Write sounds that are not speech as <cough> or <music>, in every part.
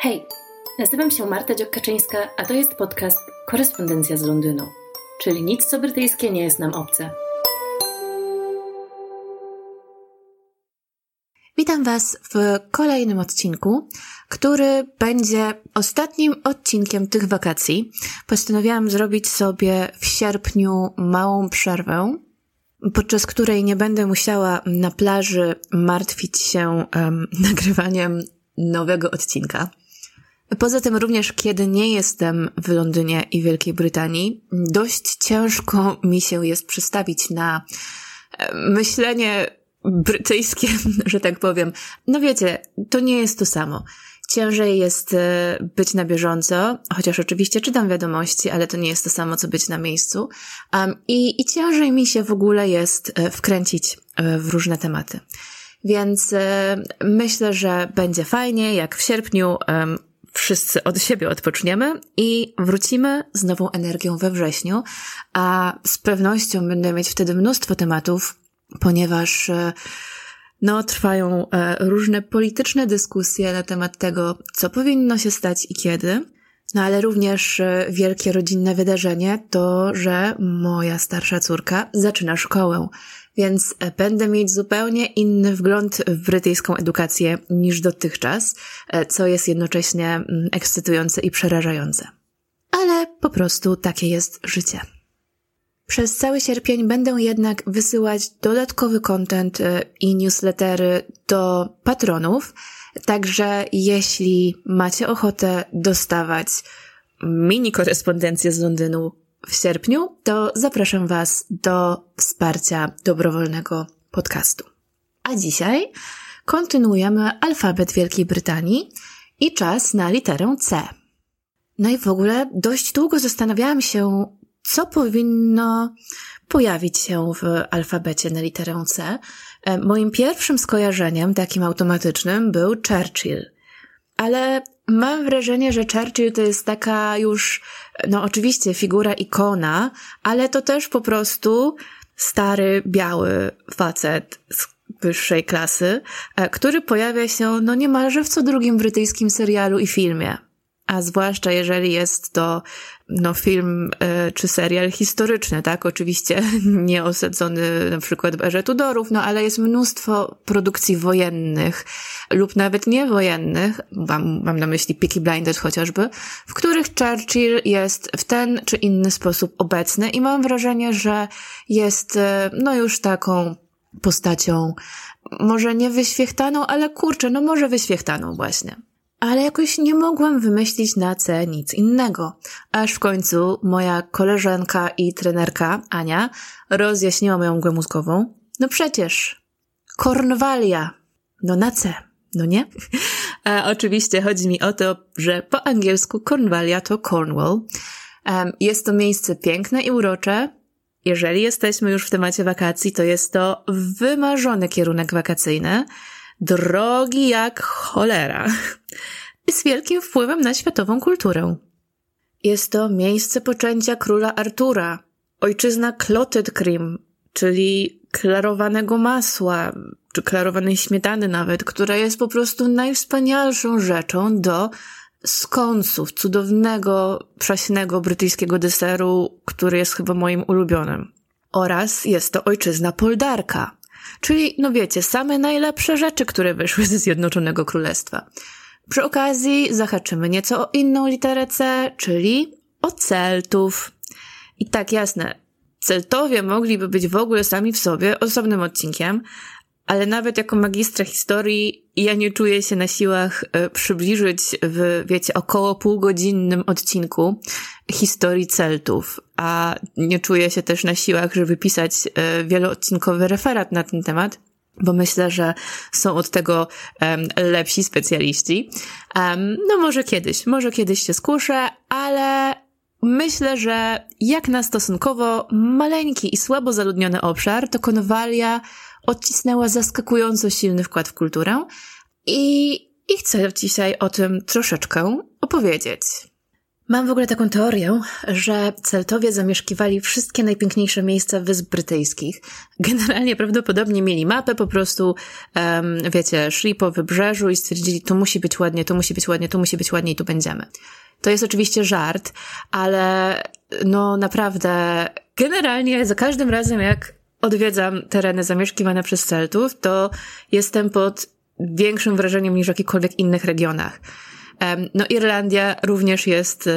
Hej, nazywam się Marta Dziokaczyńska, a to jest podcast Korespondencja z Londynu, czyli nic co brytyjskie nie jest nam obce. Witam Was w kolejnym odcinku, który będzie ostatnim odcinkiem tych wakacji. Postanowiłam zrobić sobie w sierpniu małą przerwę, podczas której nie będę musiała na plaży martwić się um, <laughs> nagrywaniem nowego odcinka. Poza tym również, kiedy nie jestem w Londynie i Wielkiej Brytanii, dość ciężko mi się jest przestawić na myślenie brytyjskie, <laughs> że tak powiem. No wiecie, to nie jest to samo. Ciężej jest e, być na bieżąco, chociaż oczywiście czytam wiadomości, ale to nie jest to samo, co być na miejscu. Um, i, I ciężej mi się w ogóle jest e, wkręcić e, w różne tematy. Więc myślę, że będzie fajnie, jak w sierpniu wszyscy od siebie odpoczniemy i wrócimy z nową energią we wrześniu, a z pewnością będę mieć wtedy mnóstwo tematów, ponieważ e, no, trwają e, różne polityczne dyskusje na temat tego, co powinno się stać i kiedy. No ale również e, wielkie rodzinne wydarzenie to, że moja starsza córka zaczyna szkołę, więc będę mieć zupełnie inny wgląd w brytyjską edukację niż dotychczas, co jest jednocześnie mm, ekscytujące i przerażające. Ale po prostu takie jest życie. Przez cały sierpień będę jednak wysyłać dodatkowy content y, i newslettery do patronów, także jeśli macie ochotę dostawać mini korespondencję z Londynu w sierpniu, to zapraszam Was do wsparcia dobrowolnego podcastu. A dzisiaj kontynuujemy alfabet Wielkiej Brytanii i czas na literę C. No i w ogóle dość długo zastanawiałam się, co powinno pojawić się w alfabecie na literę C. E, moim pierwszym skojarzeniem, takim automatycznym, był Churchill. Ale mam wrażenie, że Churchill to jest taka już, no oczywiście figura ikona, ale to też po prostu stary, biały facet z wyższej klasy, e, który pojawia się no niemalże w co drugim brytyjskim serialu i filmie a zwłaszcza jeżeli jest to no, film y, czy serial historyczny, tak? Oczywiście <laughs> nie osadzony na przykład w erze Tudorów, no ale jest mnóstwo produkcji wojennych lub nawet niewojennych, mam, mam na myśli Peaky Blinders chociażby, w których Churchill jest w ten czy inny sposób obecny i mam wrażenie, że jest y, no już taką postacią może nie wyświechtaną, ale kurczę, no może wyświechtaną właśnie ale jakoś nie mogłam wymyślić na C nic innego. Aż w końcu moja koleżanka i trenerka, Ania, rozjaśniła moją mgłę mózgową. No przecież, Kornwalia. No na C, no nie? <laughs> A oczywiście chodzi mi o to, że po angielsku Cornwallia to Cornwall. Jest to miejsce piękne i urocze. Jeżeli jesteśmy już w temacie wakacji, to jest to wymarzony kierunek wakacyjny drogi jak cholera i <laughs> z wielkim wpływem na światową kulturę. Jest to miejsce poczęcia króla Artura, ojczyzna clotted cream, czyli klarowanego masła, czy klarowanej śmietany nawet, która jest po prostu najwspanialszą rzeczą do skąsów, cudownego, przaśnego brytyjskiego deseru, który jest chyba moim ulubionym. Oraz jest to ojczyzna Poldarka, Czyli, no wiecie, same najlepsze rzeczy, które wyszły ze Zjednoczonego Królestwa. Przy okazji zahaczymy nieco o inną literę C, czyli o Celtów. I tak, jasne, Celtowie mogliby być w ogóle sami w sobie osobnym odcinkiem, ale nawet jako magistra historii ja nie czuję się na siłach e, przybliżyć w, wiecie, około półgodzinnym odcinku historii Celtów, a nie czuję się też na siłach, żeby pisać e, wieloodcinkowy referat na ten temat, bo myślę, że są od tego um, lepsi specjaliści. Um, no może kiedyś, może kiedyś się skuszę, ale myślę, że jak na stosunkowo maleńki i słabo zaludniony obszar, to Konwalia odcisnęła zaskakująco silny wkład w kulturę i, i chcę dzisiaj o tym troszeczkę opowiedzieć. Mam w ogóle taką teorię, że Celtowie zamieszkiwali wszystkie najpiękniejsze miejsca Wysp Brytyjskich. Generalnie prawdopodobnie mieli mapę, po prostu, um, wiecie, szli po wybrzeżu i stwierdzili, tu musi być ładnie, tu musi być ładnie, tu musi być ładnie i tu będziemy. To jest oczywiście żart, ale no naprawdę, generalnie za każdym razem jak odwiedzam tereny zamieszkiwane przez Celtów, to jestem pod większym wrażeniem niż w jakichkolwiek innych regionach. No, Irlandia również jest e,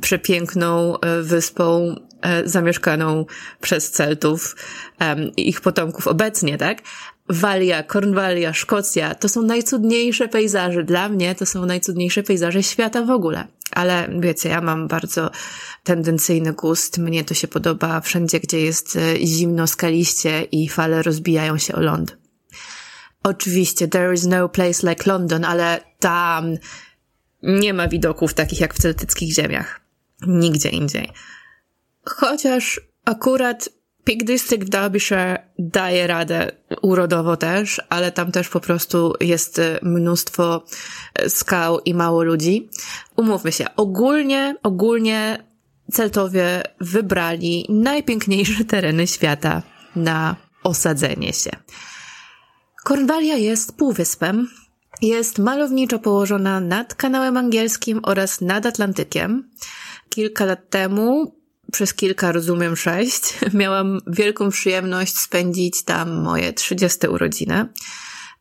przepiękną e, wyspą e, zamieszkaną przez Celtów i ich potomków obecnie, tak? Walia, Cornwallia, Szkocja to są najcudniejsze pejzaże. Dla mnie to są najcudniejsze pejzaże świata w ogóle. Ale wiecie, ja mam bardzo tendencyjny gust. Mnie to się podoba wszędzie, gdzie jest zimno, skaliście i fale rozbijają się o ląd. Oczywiście, there is no place like London, ale tam nie ma widoków takich jak w celtyckich ziemiach. Nigdzie indziej. Chociaż akurat Peak District w Derbyshire daje radę urodowo też, ale tam też po prostu jest mnóstwo skał i mało ludzi. Umówmy się, ogólnie, ogólnie Celtowie wybrali najpiękniejsze <laughs> tereny świata na osadzenie się. Kornwalia jest półwyspem, jest malowniczo położona nad kanałem angielskim oraz nad Atlantykiem. Kilka lat temu, przez kilka, rozumiem sześć, <laughs> miałam wielką przyjemność spędzić tam moje 30 urodziny.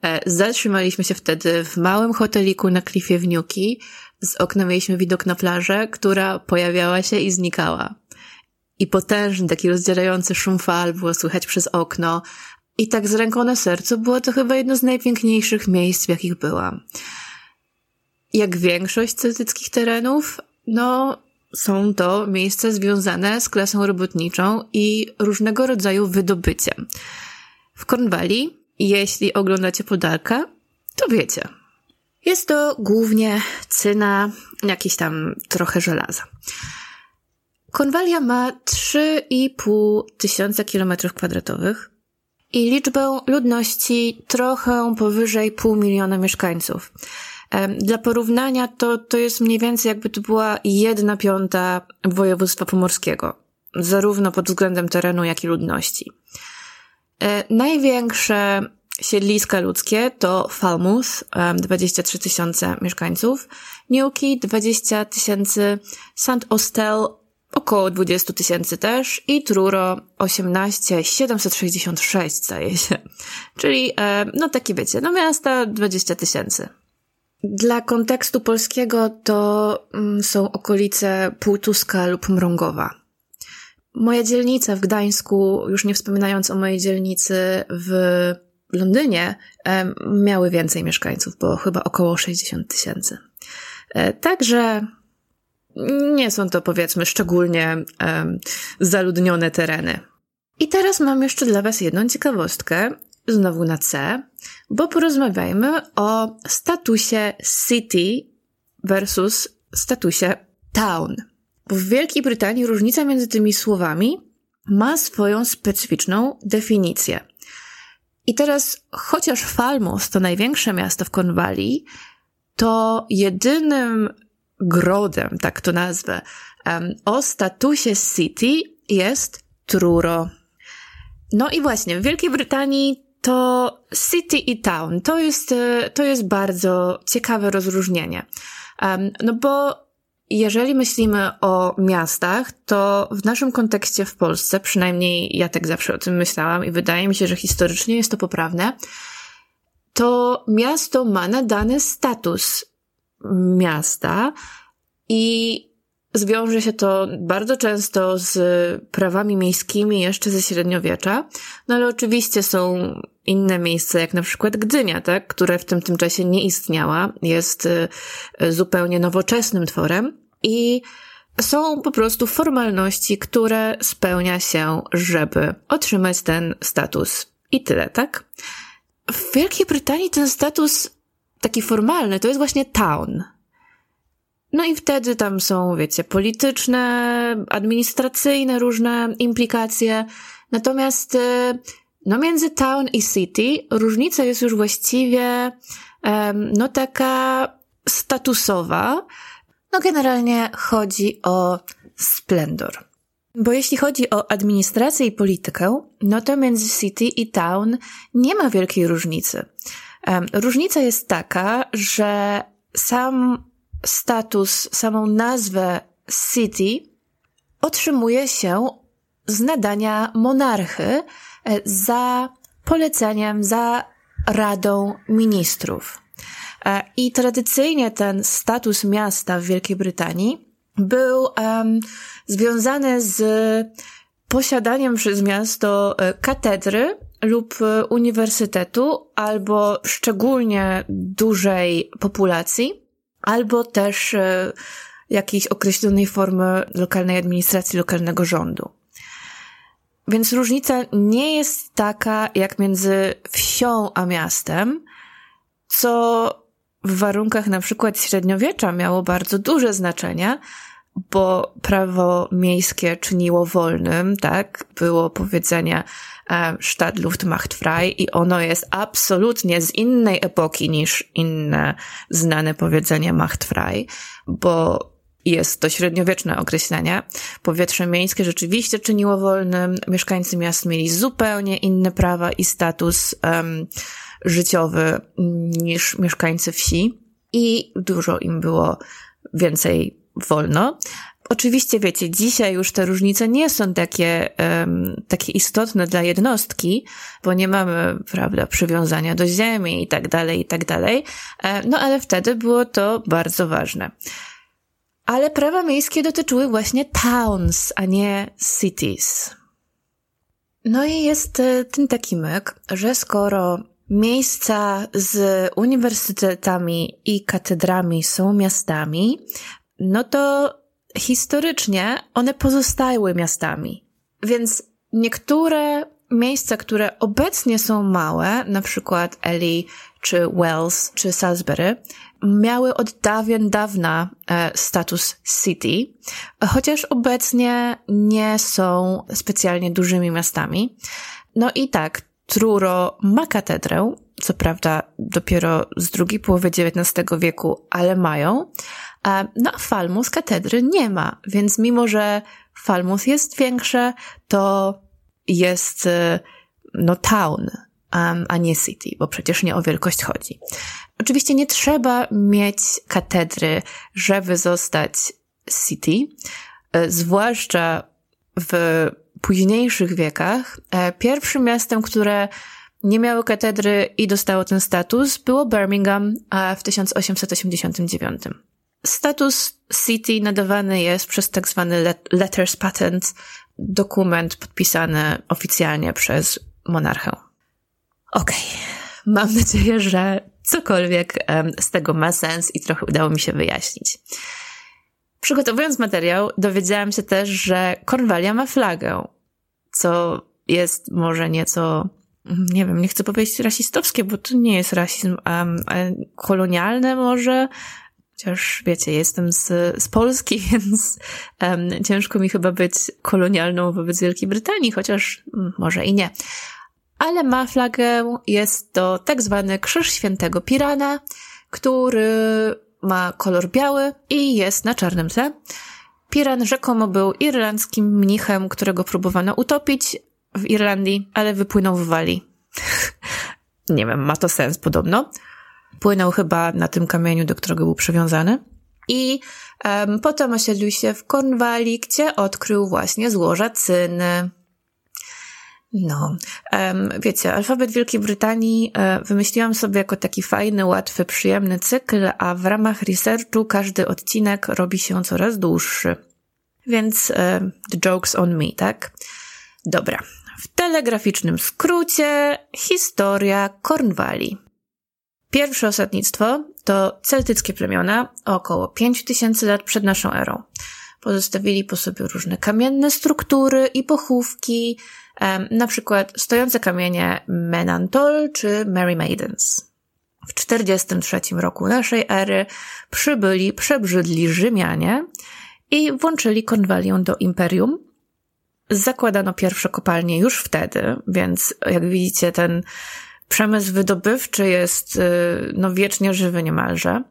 E, zatrzymaliśmy się wtedy w małym hoteliku na klifie Wniuki. Z okna mieliśmy widok na plażę, która pojawiała się i znikała. I potężny, taki rozdzierający szum fal było słychać przez okno, i tak z ręką na sercu było to chyba jedno z najpiękniejszych miejsc, w jakich byłam. Jak większość celtyckich terenów, no, są to miejsca związane z klasą robotniczą i różnego rodzaju wydobyciem. W Cornwalli, jeśli oglądacie Podalka, to wiecie. Jest to głównie cyna, jakieś tam trochę żelaza. Konwalia ma 3,5 tysiąca kilometrów kwadratowych, i liczbę ludności trochę powyżej pół miliona mieszkańców. Dla porównania to, to jest mniej więcej jakby to była jedna piąta województwa pomorskiego, zarówno pod względem terenu, jak i ludności. E, największe siedliska ludzkie to Falmouth, 23 tysiące mieszkańców, Newquay 20 tysięcy, St. Austell około 20 tysięcy też i Truro 18 766 zdaje się. Czyli, no takie wiecie, no miasta 20 tysięcy. Dla kontekstu polskiego to mm, są okolice Półtuska lub Mrągowa. Moja dzielnica w Gdańsku, już nie wspominając o mojej dzielnicy w Londynie, miały więcej mieszkańców, bo chyba około 60 tysięcy. E, także nie są to powiedzmy szczególnie zaludnione tereny. I teraz mam jeszcze dla Was jedną ciekawostkę, znowu na C, bo porozmawiajmy o statusie city versus statusie town. W Wielkiej Brytanii różnica między tymi słowami ma swoją specyficzną definicję. I teraz, chociaż Falmouth to największe miasto w Cornwalli, to jedynym grodem, tak to nazwę, o statusie city jest Truro. No i właśnie, w Wielkiej Brytanii to city i town to jest, e, to jest bardzo ciekawe rozróżnienie. No bo jeżeli myślimy o miastach, to w naszym kontekście w Polsce, przynajmniej ja tak zawsze o tym myślałam i wydaje mi się, że historycznie jest to poprawne, to miasto ma nadany status miasta i zwiąże się to bardzo często z prawami miejskimi jeszcze ze średniowiecza, no ale oczywiście są inne miejsca, jak na przykład Gdynia, tak, które w tym, tym czasie nie istniała, jest y, zupełnie nowoczesnym tworem i są po prostu formalności, które spełnia się, żeby otrzymać ten status. I tyle, tak? W Wielkiej Brytanii ten status taki formalny to jest właśnie town. No i wtedy tam są, wiecie, polityczne, administracyjne różne implikacje. Natomiast, y, no między town i city różnica jest już właściwie, no taka statusowa. No generalnie chodzi o splendor. Bo jeśli chodzi o administrację i politykę, no to między city i town nie ma wielkiej różnicy. Różnica jest taka, że sam status, samą nazwę city otrzymuje się z nadania monarchy za poleceniem, za radą ministrów. E, I tradycyjnie ten status miasta w Wielkiej Brytanii był um, związany z posiadaniem przez miasto e, katedry lub uniwersytetu albo szczególnie dużej populacji, albo też jakiejś określonej formy lokalnej administracji, lokalnego rządu. Więc różnica nie jest taka jak między wsią a miastem, co w warunkach na przykład średniowiecza miało bardzo duże znaczenie, bo prawo miejskie czyniło wolnym, tak? Było powiedzenie e, Stadt Luft macht frei i ono jest absolutnie z innej epoki niż inne znane powiedzenie macht frei, bo jest to średniowieczne określenie. Powietrze miejskie rzeczywiście czyniło wolnym. Mieszkańcy miast mieli zupełnie inne prawa i status um, życiowy niż mieszkańcy wsi i dużo im było więcej wolno. Oczywiście, wiecie, dzisiaj już te różnice nie są takie, um, takie istotne dla jednostki, bo nie mamy, prawda, przywiązania do ziemi i tak dalej, i tak dalej. E, no ale wtedy było to bardzo ważne. Ale prawa miejskie dotyczyły właśnie towns, a nie cities. No i jest e, ten taki myk, że skoro miejsca z uniwersytetami i katedrami są miastami, no to historycznie one pozostały miastami. Więc niektóre miejsca, które obecnie są małe, na przykład Ely, czy Wells, czy Salisbury, miały od dawien dawna e, status city, chociaż obecnie nie są specjalnie dużymi miastami. No i tak, Truro ma katedrę, co prawda dopiero z drugiej połowy XIX wieku, ale mają. No a Falmouth katedry nie ma, więc mimo, że Falmouth jest większe, to jest e, no town, a nie city, bo przecież nie o wielkość chodzi. Oczywiście nie trzeba mieć katedry, żeby zostać city, e, zwłaszcza w późniejszych wiekach. E, pierwszym miastem, które nie miało katedry i dostało ten status, było Birmingham w 1889. Status city nadawany jest przez tak zwany letters patent, dokument podpisany oficjalnie przez monarchę. Okej, okay. mam nadzieję, że cokolwiek z tego ma sens i trochę udało mi się wyjaśnić. Przygotowując materiał, dowiedziałam się też, że Kornwalia ma flagę, co jest może nieco, nie wiem, nie chcę powiedzieć rasistowskie, bo to nie jest rasizm, um, kolonialne może, chociaż wiecie, jestem z, z Polski, <laughs> więc um, ciężko mi chyba być kolonialną wobec Wielkiej Brytanii, chociaż um, może i nie ale ma flagę, jest to tak zwany Krzyż Świętego Pirana, który ma kolor biały i jest na czarnym tle. Piran rzekomo był irlandzkim mnichem, którego próbowano utopić w Irlandii, ale wypłynął w Walii. <laughs> Nie wiem, ma to sens podobno. Płynął chyba na tym kamieniu, do którego był przywiązany. I um, potem osiedlił się w Cornwalli, gdzie odkrył właśnie złoża cyny. No, um, wiecie, alfabet Wielkiej Brytanii e, wymyśliłam sobie jako taki fajny, łatwy, przyjemny cykl, a w ramach researchu każdy odcinek robi się coraz dłuższy. Więc e, the joke's on me, tak? Dobra. W telegraficznym skrócie historia Cornwalli. Pierwsze osadnictwo to celtyckie plemiona około 5000 lat przed naszą erą. Pozostawili po sobie różne kamienne struktury i pochówki, na przykład stojące kamienie Menantol czy Mary Maidens. W 43 roku naszej ery przybyli przebrzydli Rzymianie i włączyli konwalię do imperium. Zakładano pierwsze kopalnie już wtedy, więc jak widzicie, ten przemysł wydobywczy jest y, no, wiecznie żywy niemalże.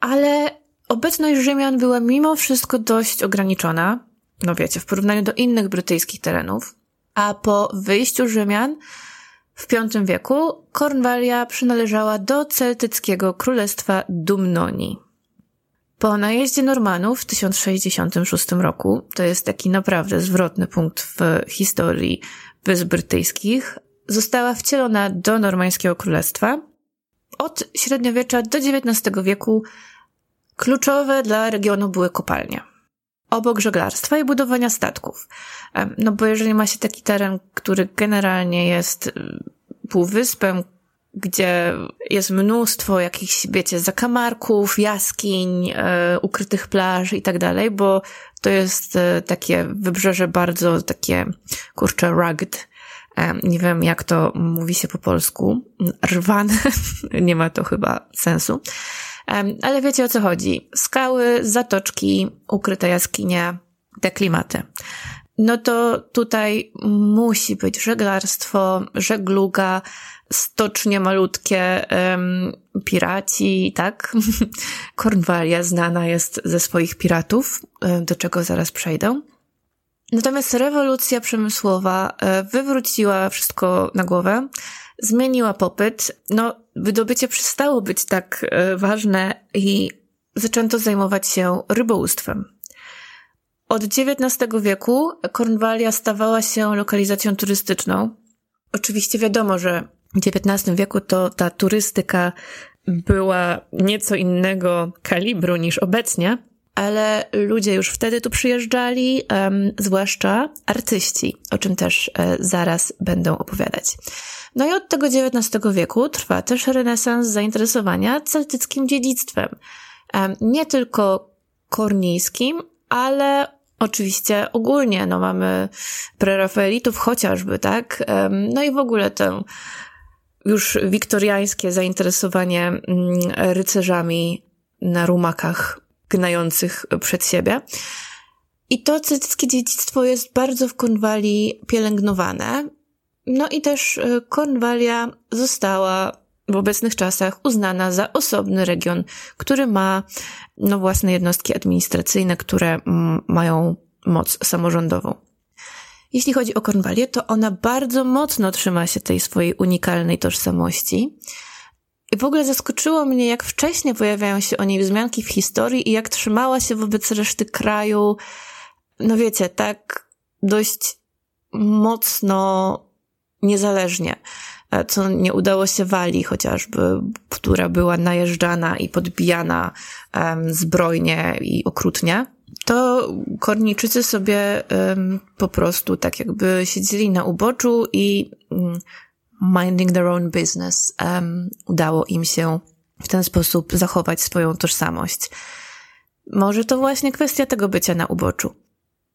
Ale obecność Rzymian była mimo wszystko dość ograniczona, no wiecie, w porównaniu do innych brytyjskich terenów, a po wyjściu Rzymian w V wieku Kornwalia przynależała do celtyckiego królestwa Dumnonii. Po najeździe Normanów w 1066 roku, to jest taki naprawdę zwrotny punkt w historii Wysp Brytyjskich, została wcielona do normańskiego królestwa. Od średniowiecza do XIX wieku kluczowe dla regionu były kopalnie. Obok żeglarstwa i budowania statków. No bo jeżeli ma się taki teren, który generalnie jest y, półwyspem, gdzie jest mnóstwo jakichś, wiecie, zakamarków, jaskiń, e, ukrytych plaż i tak dalej, bo to jest e, takie wybrzeże bardzo takie, kurczę, rugged. E, nie wiem, jak to mówi się po polsku. Rwane. <laughs> nie ma to chyba sensu. E, ale wiecie o co chodzi. Skały, zatoczki, ukryte jaskinie, te klimaty no to tutaj musi być żeglarstwo, żegluga, stocznie malutkie, um, piraci, tak? <laughs> Kornwalia znana jest ze swoich piratów, do czego zaraz przejdę. Natomiast rewolucja przemysłowa e, wywróciła wszystko na głowę, zmieniła popyt, no wydobycie przestało być tak e, ważne i zaczęto zajmować się rybołówstwem. Od XIX wieku Kornwalia stawała się lokalizacją turystyczną. Oczywiście wiadomo, że w XIX wieku to ta turystyka była nieco innego kalibru niż obecnie, ale ludzie już wtedy tu przyjeżdżali, zwłaszcza artyści, o czym też e, zaraz będą opowiadać. No i od tego XIX wieku trwa też renesans zainteresowania celtyckim dziedzictwem. Nie tylko kornijskim, ale Oczywiście ogólnie, no mamy prerafaelitów chociażby, tak? No i w ogóle tę już wiktoriańskie zainteresowanie mm, rycerzami na rumakach gnających przed siebie. I to celtyckie dziedzictwo jest bardzo w Konwalii pielęgnowane. No i też e, Konwalia została w obecnych czasach uznana za osobny region, który ma no, własne jednostki administracyjne, które mm, mają moc samorządową. Jeśli chodzi o Kornwalię, to ona bardzo mocno trzyma się tej swojej unikalnej tożsamości. I w ogóle zaskoczyło mnie, jak wcześnie pojawiają się o niej wzmianki w historii i jak trzymała się wobec reszty kraju, no wiecie, tak dość mocno niezależnie. E, co nie udało się Walii chociażby, która była najeżdżana i podbijana um, zbrojnie i okrutnie, to Korniczycy sobie um, po prostu tak jakby siedzieli na uboczu i um, minding their own business. Um, udało im się w ten sposób zachować swoją tożsamość. Może to właśnie kwestia tego bycia na uboczu.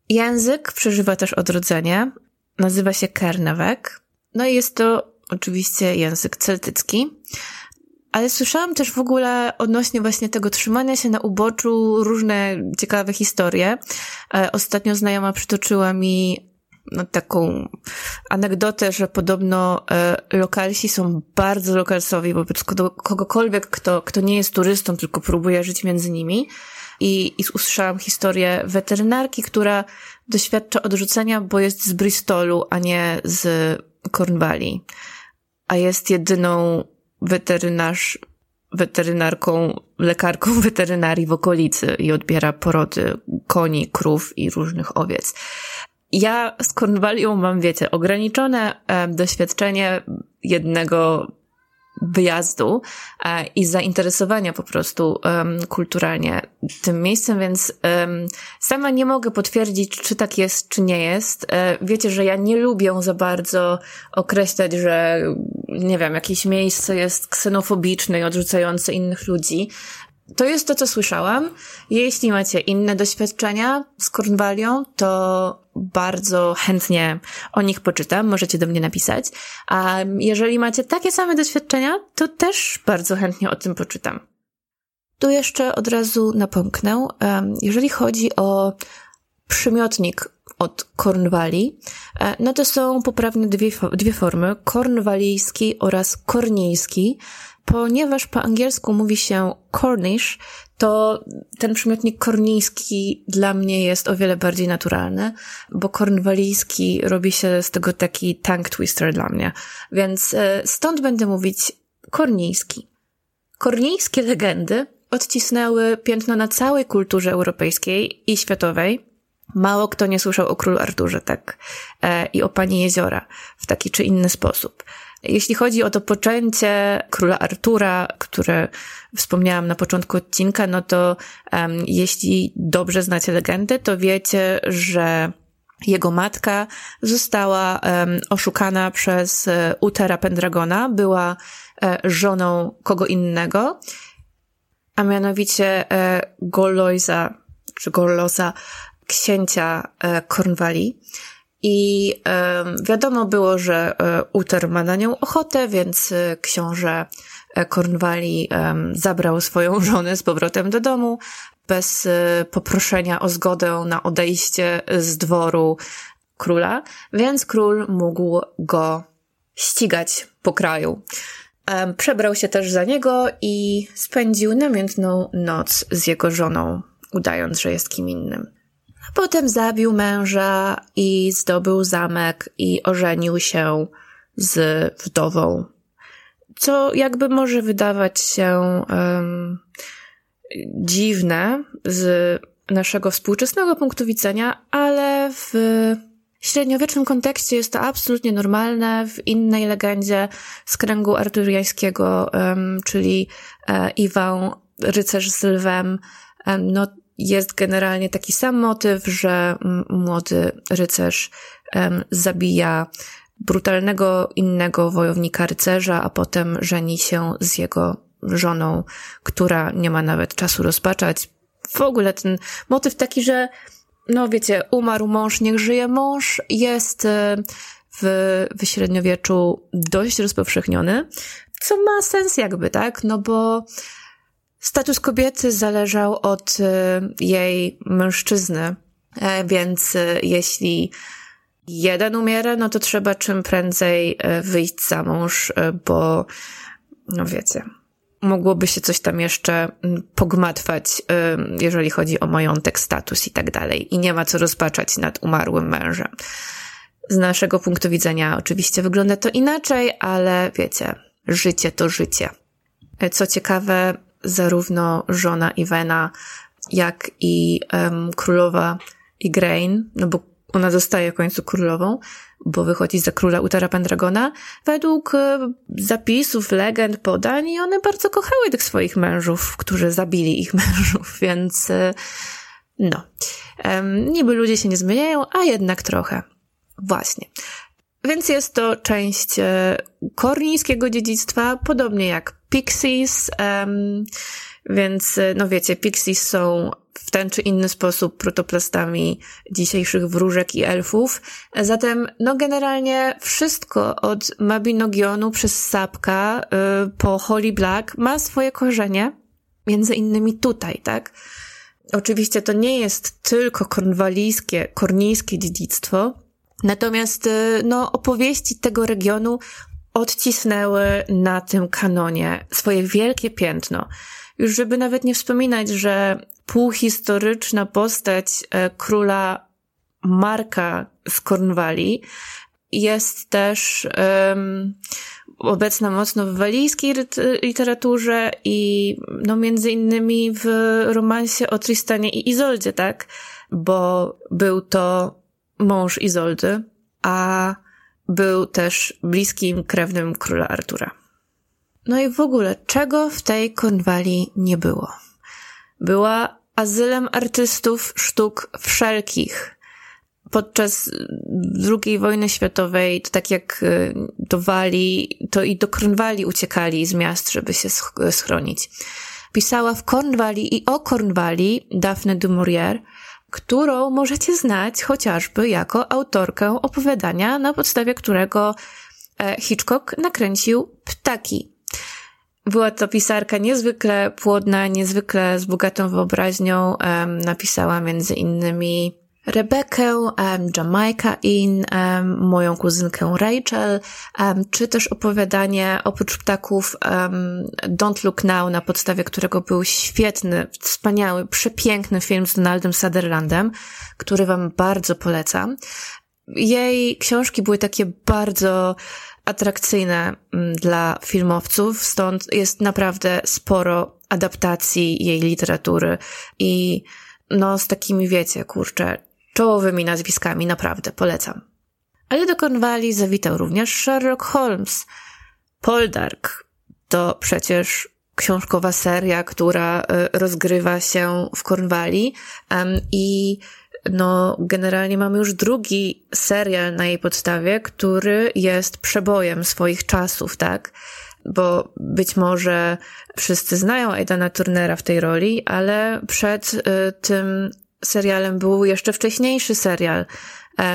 Język przeżywa też odrodzenie. Nazywa się Kernewek. No i jest to oczywiście język celtycki. Ale słyszałam też w ogóle odnośnie właśnie tego trzymania się na uboczu różne ciekawe historie. E, ostatnio znajoma przytoczyła mi taką anegdotę, że podobno e, lokalsi są bardzo lokalsowi wobec kogokolwiek, kto, kto nie jest turystą, tylko próbuje żyć między nimi. I, I usłyszałam historię weterynarki, która doświadcza odrzucenia, bo jest z Bristolu, a nie z Cornwalli a jest jedyną weterynarz, weterynarką, lekarką <laughs> weterynarii w okolicy i odbiera porody koni, krów i różnych owiec. Ja z Cornwallią mam, wiecie, ograniczone e, doświadczenie jednego wyjazdu e, i zainteresowania po prostu kulturalnie tym miejscem, więc sama nie mogę potwierdzić, czy tak jest, czy nie jest. E, wiecie, że ja nie lubię za bardzo określać, że nie wiem, jakieś miejsce jest ksenofobiczne i odrzucające innych ludzi. To jest to, co słyszałam. Jeśli macie inne doświadczenia z Cornwallią, to bardzo chętnie o nich poczytam, możecie do mnie napisać. A jeżeli macie takie same doświadczenia, to też bardzo chętnie o tym poczytam. Tu jeszcze od razu napomknę, jeżeli chodzi o przymiotnik od Kornwali, e, no to są poprawne dwie, dwie formy, kornwalijski oraz korniejski. Ponieważ po angielsku mówi się Cornish, to ten przymiotnik korniński dla mnie jest o wiele bardziej naturalny, bo kornwalijski robi się z tego taki tank twister dla mnie. Więc e, stąd będę mówić korniński. Kornińskie legendy odcisnęły piętno na całej kulturze europejskiej i światowej. Mało kto nie słyszał o królu Arturze, tak, e, i o pani jeziora w taki czy inny sposób. Jeśli chodzi o to poczęcie króla Artura, które wspomniałam na początku odcinka, no to um, jeśli dobrze znacie legendę, to wiecie, że jego matka została um, oszukana przez e, Utera Pendragona, była e, żoną kogo innego, a mianowicie e, Golojza, czy Golosa, księcia e. I wiadomo było, że e, Uther ma na nią ochotę, więc e, książę e, Cornwalli zabrał swoją <laughs> żonę z powrotem do domu bez poproszenia o zgodę na odejście z dworu króla, więc król mógł go ścigać po kraju. Przebrał się też za niego i spędził namiętną noc z jego żoną, udając, że jest kim innym. Potem zabił męża i zdobył zamek i ożenił się z wdową. Co jakby może wydawać się um, dziwne z naszego współczesnego punktu widzenia, ale w średniowiecznym kontekście jest to absolutnie normalne. W innej legendzie z kręgu arturiańskiego, um, czyli e, Iwan, rycerz z lwem, no jest generalnie taki sam motyw, że młody rycerz zabija brutalnego innego wojownika rycerza, a potem żeni się z jego żoną, która nie ma nawet czasu rozpaczać. W ogóle ten motyw taki, że no wiecie, umarł mąż, niech żyje mąż, jest e, w, w średniowieczu dość rozpowszechniony, co ma sens jakby, tak? No bo Status kobiety zależał od e, jej mężczyzny, e, więc e, jeśli jeden umiera, no to trzeba czym prędzej wyjść za mąż, bo, no wiecie, mogłoby się coś tam jeszcze pogmatwać, jeżeli chodzi o majątek, status i tak dalej. I nie ma co rozpaczać nad umarłym mężem. Z naszego punktu widzenia oczywiście wygląda to inaczej, ale wiecie, życie to życie. Co ciekawe, zarówno żona Iwena, jak i um, królowa Igraine, no bo ona zostaje w końcu królową, bo wychodzi za króla Utara Pendragona. Według e, zapisów, legend, podań i one bardzo kochały tych swoich mężów, którzy zabili ich <laughs> mężów, więc e, no. Niby ludzie się nie zmieniają, a jednak trochę. Właśnie. Więc jest to część e, kornińskiego dziedzictwa, podobnie jak Pixies, um, więc e, no wiecie, Pixies są w ten czy inny sposób protoplastami dzisiejszych wróżek i elfów. Zatem, no generalnie wszystko od Mabinogionu przez Sapka y, po Holy Black ma swoje korzenie, między innymi tutaj, tak? Oczywiście to nie jest tylko kornwalijskie, kornijskie dziedzictwo, natomiast y, no, opowieści tego regionu odcisnęły na tym kanonie swoje wielkie piętno. Już żeby nawet nie wspominać, że półhistoryczna postać e, króla Marka z Cornwalli jest też um, obecna mocno w walijskiej literaturze i no między innymi w romansie o Tristanie i Izoldzie, tak? Bo był to mąż Izoldy, a był też bliskim krewnym króla Artura. No i w ogóle, czego w tej Kornwalii nie było? Była azylem artystów sztuk wszelkich. Podczas II wojny światowej, to tak jak y, do Walii, to i do Kornwalii uciekali z miast, żeby się schronić. Pisała w Kornwalii i o Kornwalii Daphne du Maurier, którą możecie znać chociażby jako autorkę opowiadania, na podstawie którego e, Hitchcock nakręcił Ptaki. Była to pisarka niezwykle płodna, niezwykle z bogatą wyobraźnią. Napisała między innymi Rebekę, um, Jamaica In, um, moją kuzynkę Rachel, um, czy też opowiadanie oprócz ptaków um, Don't Look Now, na podstawie którego był świetny, wspaniały, przepiękny film z Donaldem Sutherlandem, który wam bardzo polecam. Jej książki były takie bardzo atrakcyjne mm, dla filmowców, stąd jest naprawdę sporo adaptacji jej literatury i no z takimi wiecie, kurczę, czołowymi nazwiskami, naprawdę polecam. Ale do Cornwalli zawitał również Sherlock Holmes. Poldark to przecież książkowa seria, która y, rozgrywa się w Cornwalli i no, generalnie mamy już drugi serial na jej podstawie, który jest przebojem swoich czasów, tak? Bo być może wszyscy znają Aidana Turnera w tej roli, ale przed y, tym serialem był jeszcze wcześniejszy serial,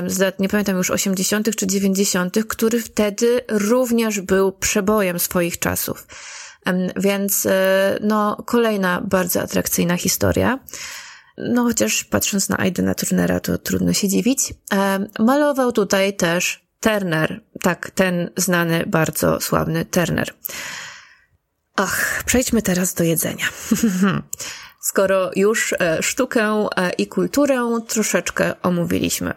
z lat, nie pamiętam już, 80. czy 90., który wtedy również był przebojem swoich czasów. Więc, y, no, kolejna bardzo atrakcyjna historia. No chociaż patrząc na Aidena Turnera, to trudno się dziwić. E, malował tutaj też Turner, tak, ten znany, bardzo sławny Turner. Ach, przejdźmy teraz do jedzenia. <laughs> Skoro już e, sztukę e, i kulturę troszeczkę omówiliśmy.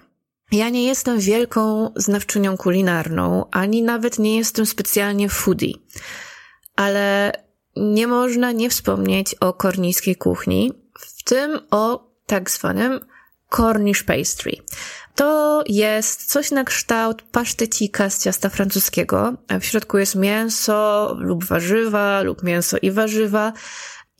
Ja nie jestem wielką znawczynią kulinarną, ani nawet nie jestem specjalnie foodie, ale nie można nie wspomnieć o korniskiej kuchni, w tym o tak zwanym Cornish pastry. To jest coś na kształt pasztecika z ciasta francuskiego. W środku jest mięso lub warzywa, lub mięso i warzywa.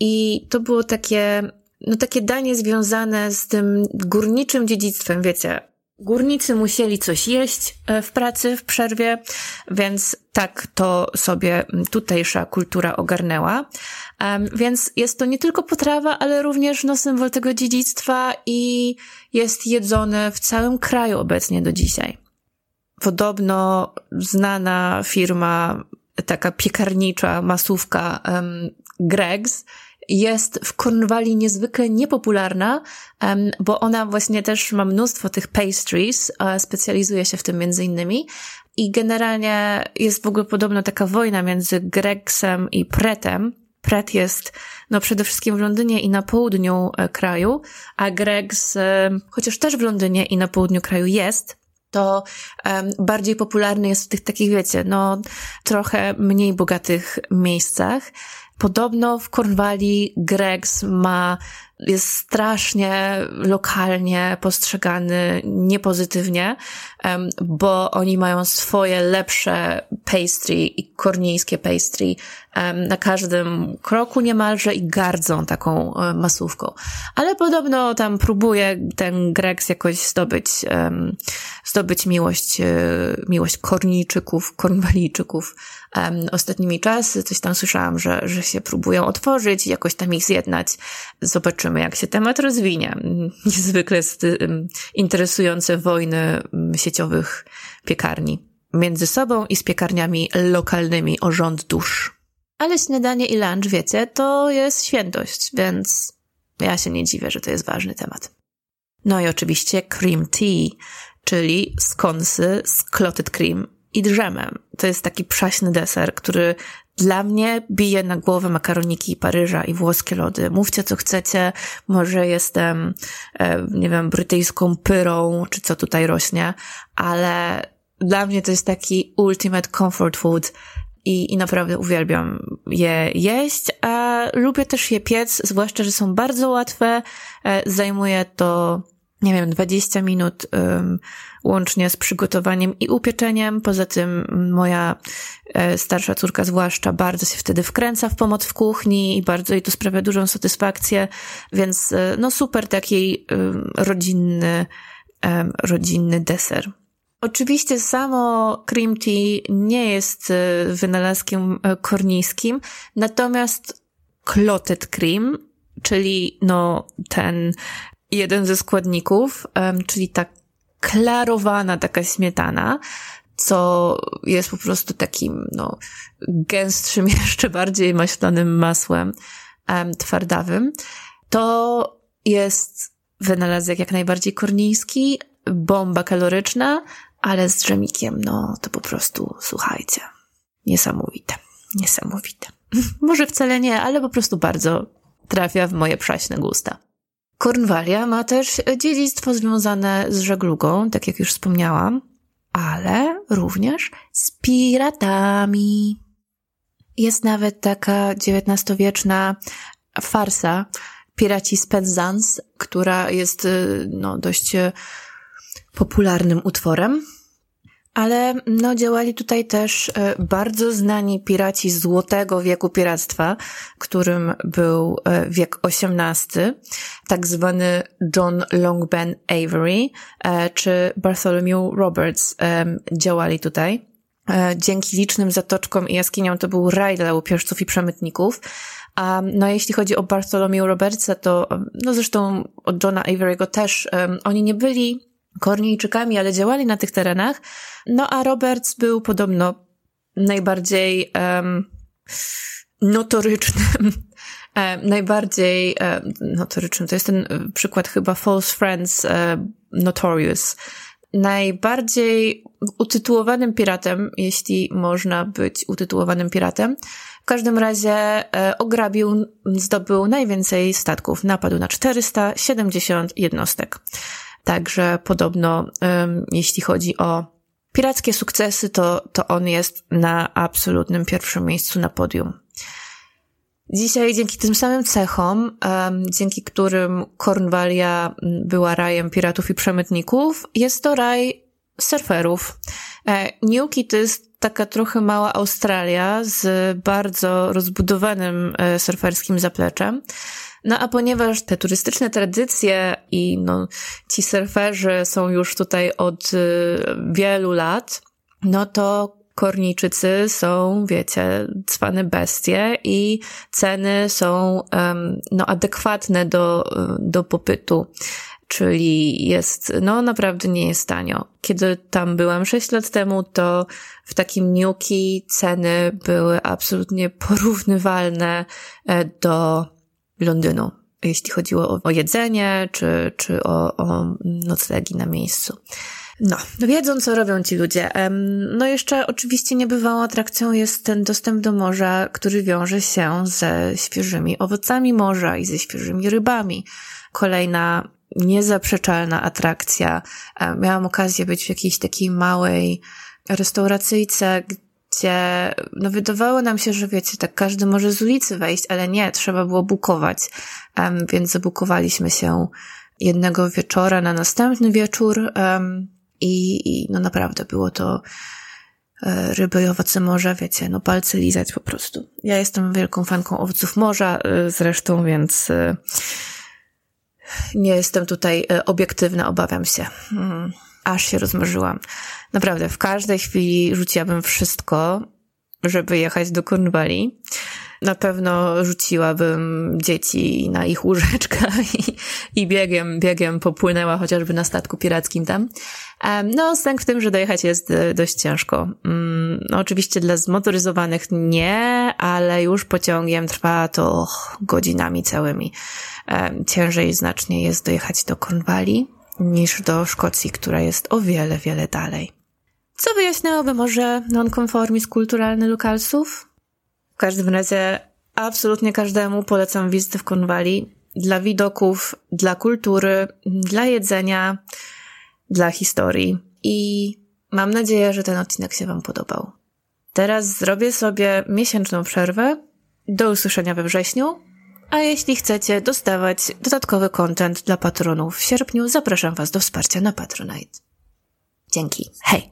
I to było takie, no takie danie związane z tym górniczym dziedzictwem, wiecie, Górnicy musieli coś jeść e, w pracy, w przerwie, więc tak to sobie tutejsza kultura ogarnęła. Więc jest to nie tylko potrawa, ale również no, symbol tego dziedzictwa i jest jedzone w całym kraju obecnie do dzisiaj. Podobno znana firma, taka piekarnicza, masówka um, jest w Cornwalli niezwykle niepopularna, bo ona właśnie też ma mnóstwo tych pastries, specjalizuje się w tym między innymi i generalnie jest w ogóle podobno taka wojna między Gregsem i Pretem. Pret jest no przede wszystkim w Londynie i na południu e, kraju, a Gregs, e, chociaż też w Londynie i na południu kraju jest, to um, bardziej popularny jest w tych takich, wiecie, no trochę mniej bogatych miejscach. Podobno w Cornwalli Gregs ma, jest strasznie lokalnie postrzegany niepozytywnie, bo oni mają swoje lepsze pastry i kornijskie pastry na każdym kroku niemalże i gardzą taką e, masówką. Ale podobno tam próbuje ten Gregs jakoś zdobyć, zdobyć miłość, e, miłość Kornijczyków, Kornwalijczyków ostatnimi czasy. Coś tam słyszałam, że, że się próbują otworzyć i jakoś tam ich zjednać. Zobaczymy, jak się temat rozwinie. Niezwykle interesujące wojny sieciowych piekarni między sobą i z piekarniami lokalnymi o rząd dusz. Ale śniadanie i lunch, wiecie, to jest świętość, więc ja się nie dziwię, że to jest ważny temat. No i oczywiście cream tea, czyli skonsy z clotted cream i drzemem. To jest taki przaśny deser, który dla mnie bije na głowę makaroniki Paryża i włoskie lody. Mówcie co chcecie, może jestem, e, nie wiem, brytyjską pyrą, czy co tutaj rośnie, ale dla mnie to jest taki ultimate comfort food i, i naprawdę uwielbiam je jeść, a lubię też je piec, zwłaszcza, że są bardzo łatwe. E, zajmuje to, nie wiem, 20 minut um, łącznie z przygotowaniem i upieczeniem. Poza tym moja e, starsza córka zwłaszcza bardzo się wtedy wkręca w pomoc w kuchni i bardzo jej to sprawia dużą satysfakcję, więc e, no super taki rodzinny, rodzinny deser. Oczywiście samo cream tea nie jest e, wynalazkiem e, kornijskim, natomiast clotted cream, czyli no ten jeden ze składników, czyli ta klarowana taka śmietana, co jest po prostu takim, no, gęstszym, <laughs> jeszcze bardziej maślanym masłem twardawym, to jest wynalazek jak najbardziej korniński, bomba kaloryczna, ale z dżemikiem, no to po prostu, słuchajcie, niesamowite, niesamowite. <laughs> Może wcale nie, ale po prostu bardzo trafia w moje przaśne gusta. Kornwalia ma też dziedzictwo związane z żeglugą, tak jak już wspomniałam, ale również z piratami. Jest nawet taka XIX-wieczna farsa Piraci z Penzance, która jest no, dość popularnym utworem. Ale no, działali tutaj też e, bardzo znani piraci złotego wieku piractwa, którym był e, wiek XVIII, tak zwany John Longben Avery e, czy Bartholomew Roberts działali tutaj. Dzięki licznym zatoczkom i jaskiniom to był raj dla łupieżców i przemytników. A no jeśli chodzi o Bartholomew Robertsa, to no zresztą od Johna Avery'ego też, um, oni nie byli Kornijczykami, ale działali na tych terenach. No a Roberts był podobno najbardziej um, notorycznym, <laughs> najbardziej um, notorycznym, to jest ten przykład chyba False Friends um, Notorious, najbardziej utytułowanym piratem, jeśli można być utytułowanym piratem. W każdym razie e, ograbił, zdobył najwięcej statków. Napadł na 470 jednostek. Także podobno, jeśli chodzi o pirackie sukcesy, to, to on jest na absolutnym pierwszym miejscu na podium. Dzisiaj dzięki tym samym cechom, dzięki którym Cornwallia była rajem piratów i przemytników, jest to raj surferów. E, Newquay to jest taka trochę mała Australia z bardzo rozbudowanym e, surferskim zapleczem. No a ponieważ te turystyczne tradycje i no, ci surferzy są już tutaj od y, wielu lat, no to Kornijczycy są, wiecie, cwane bestie i ceny są um, no, adekwatne do, do popytu. Czyli jest, no naprawdę nie jest tanio. Kiedy tam byłam 6 lat temu, to w takim Niuki ceny były absolutnie porównywalne e, do Londynu, jeśli chodziło o, o jedzenie czy, czy o, o noclegi na miejscu. No, wiedzą, co robią ci ludzie. No jeszcze oczywiście niebywałą atrakcją jest ten dostęp do morza, który wiąże się ze świeżymi owocami morza i ze świeżymi rybami. Kolejna niezaprzeczalna atrakcja. Miałam okazję być w jakiejś takiej małej restauracyjce, gdzie no wydawało nam się, że wiecie, tak każdy może z ulicy wejść, ale nie, trzeba było bukować, um, więc zabukowaliśmy się jednego wieczora na następny wieczór um, i, i no naprawdę było to e, ryby i owoce morza, wiecie, no palce lizać po prostu. Ja jestem wielką fanką owoców morza e, zresztą, więc e, nie jestem tutaj obiektywna, obawiam się. Aż się rozmarzyłam. Naprawdę, w każdej chwili rzuciłabym wszystko, żeby jechać do Cornwalli. Na pewno rzuciłabym dzieci na ich łóżeczka <laughs> i, i biegiem, biegiem popłynęła chociażby na statku pirackim tam. No, sęk w tym, że dojechać jest e, dość ciężko. Mm, no, oczywiście dla zmotoryzowanych nie, ale już pociągiem trwa to godzinami całymi. Ciężej znacznie jest dojechać do Cornwalli niż do Szkocji, która jest o wiele, wiele dalej. Co wyjaśniałoby może nonkonformizm kulturalny lokalsów? W każdym razie absolutnie każdemu polecam wizytę w Cornwalli dla widoków, dla kultury, dla jedzenia, dla historii. I mam nadzieję, że ten odcinek się Wam podobał. Teraz zrobię sobie miesięczną przerwę. Do usłyszenia we wrześniu a jeśli chcecie dostawać dodatkowy content dla patronów w sierpniu, zapraszam Was do wsparcia na Patronite. Dzięki. Hej!